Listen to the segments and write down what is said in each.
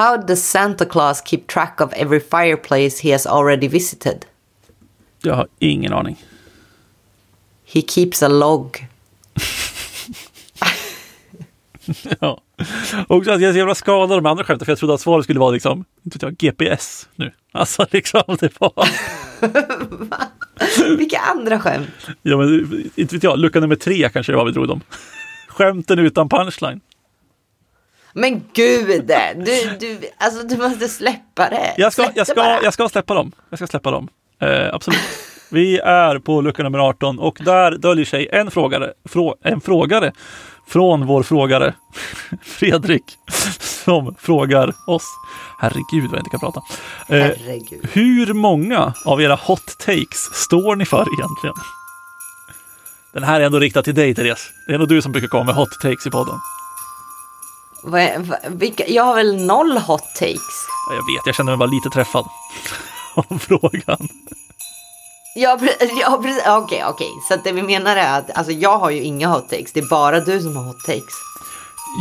How does Santa Claus keep track of every fireplace he has already visited? Jag har ingen aning. He keeps a log. Ja. Också att jag är så jävla skadad av de andra skämten för jag trodde att svaret skulle vara liksom, inte vet jag, GPS nu. Alltså liksom, det var... Vilka andra skämt? Ja men inte vet jag, lucka nummer tre kanske var vi drog dem. Skämten utan punchline. Men gud, du, du, alltså, du måste släppa det. Jag ska, Släpp jag ska, bara. jag ska släppa dem. Jag ska släppa dem. Eh, absolut. Vi är på lucka nummer 18 och där döljer sig en frågare, frå, en frågare från vår frågare Fredrik som frågar oss. Herregud vad jag inte kan prata. Eh, hur många av era hot takes står ni för egentligen? Den här är ändå riktad till dig Therese. Det är nog du som brukar komma med hot takes i podden. Jag har väl noll hot takes? Ja, Jag vet, jag känner mig bara lite träffad av frågan. Ja, ja precis. Okej, okej. Så att det vi menar är att alltså, jag har ju inga hot takes. Det är bara du som har hot takes.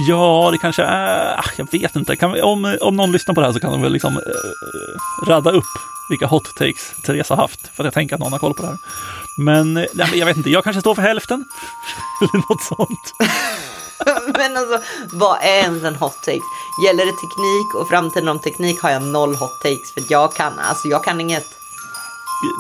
Ja, det kanske är... ah, Jag vet inte. Vi, om, om någon lyssnar på det här så kan de väl liksom eh, radda upp vilka hot takes Therese har haft. För jag tänker att någon har koll på det här. Men, nej, men jag vet inte, jag kanske står för hälften. Eller något sånt. Men alltså, vad är ens en hot take? Gäller det teknik och framtiden om teknik har jag noll hot takes. För jag kan, alltså jag kan inget.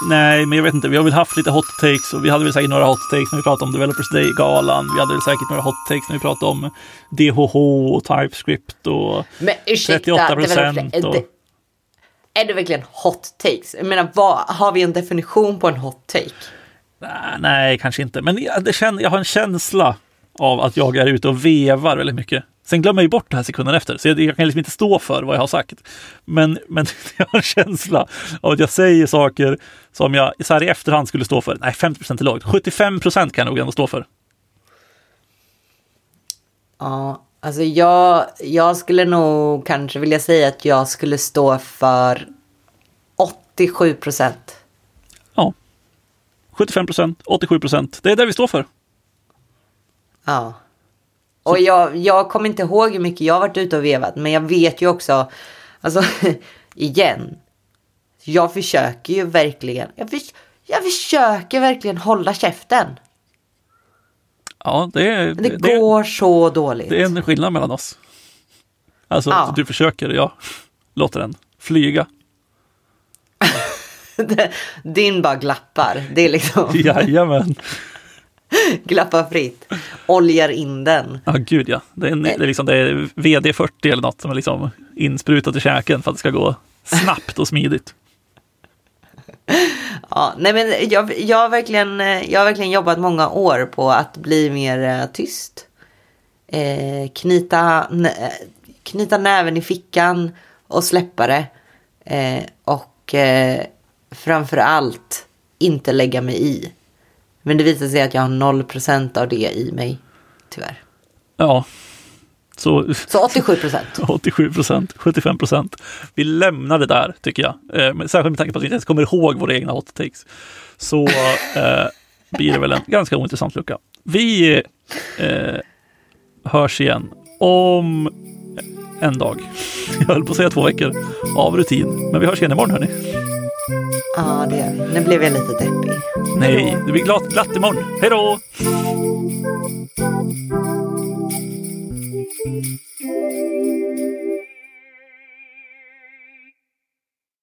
Nej, men jag vet inte. Vi har väl haft lite hot takes och vi hade väl säkert några hot takes när vi pratade om Developers Day-galan. Vi hade väl säkert några hot takes när vi pratade om DHH och TypeScript och Men ursäkta, 38 det är, och... det, är det verkligen hot takes? Jag menar, vad, har vi en definition på en hot take? Nej, nej, kanske inte. Men det känner, jag har en känsla av att jag är ute och vevar väldigt mycket. Sen glömmer jag ju bort det här sekunden efter, så jag, jag kan liksom inte stå för vad jag har sagt. Men, men jag har en känsla av att jag säger saker som jag så här i efterhand skulle stå för. Nej, 50 procent är lågt. 75 procent kan jag nog ändå stå för. Ja, alltså jag, jag skulle nog kanske vilja säga att jag skulle stå för 87 procent. Ja. 75 procent, 87 procent. Det är det vi står för. Ja. Och jag, jag kommer inte ihåg hur mycket jag har varit ute och vevat, men jag vet ju också, alltså igen, jag försöker ju verkligen, jag, förs- jag försöker verkligen hålla käften. Ja, det är, det, det, går så dåligt. det är en skillnad mellan oss. Alltså, Ja. du försöker, jag låter den flyga. Din bara glappar, det är liksom Jajamän. glappar fritt. Oljar in den. Ja, gud ja. Det är, en, det är, liksom, det är VD40 eller något som är liksom insprutat i käken för att det ska gå snabbt och smidigt. Ja, nej men jag, jag, har verkligen, eh, jag har verkligen jobbat många år på att bli mer eh, tyst. Eh, knyta, nä, knyta näven i fickan och släppa det. Eh, och eh, framför allt inte lägga mig i. Men det visar sig att jag har 0% av det i mig, tyvärr. Ja, så Så 87 procent. 87 procent, 75 procent. Vi lämnar det där tycker jag. Eh, särskilt med tanke på att vi inte ens kommer ihåg våra egna hot takes. Så eh, blir det väl en ganska ointressant lucka. Vi eh, hörs igen om en dag. Jag höll på att säga två veckor av rutin. Men vi hörs igen imorgon hörni. Ja, det gör vi. Nu blev jag lite deppig. Nej, det blir glatt, glatt imorgon. Hej då!